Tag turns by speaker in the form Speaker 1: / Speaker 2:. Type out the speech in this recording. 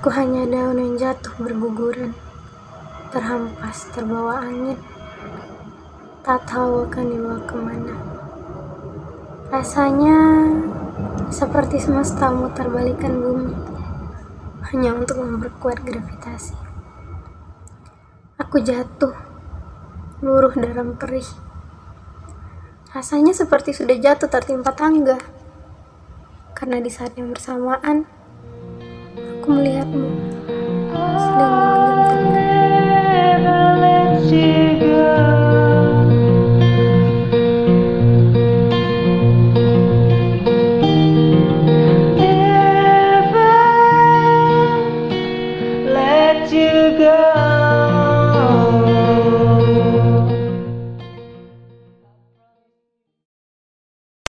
Speaker 1: Aku hanya daun yang jatuh berguguran, terhampas terbawa angin. Tak tahu akan dibawa ke mana. Rasanya seperti semesta memutar balikan bumi, hanya untuk memperkuat gravitasi. Aku jatuh, luruh dalam perih. Rasanya seperti sudah jatuh tertimpa tangga. Karena di saat yang bersamaan, melihatmu. Sedang menggenggam you go.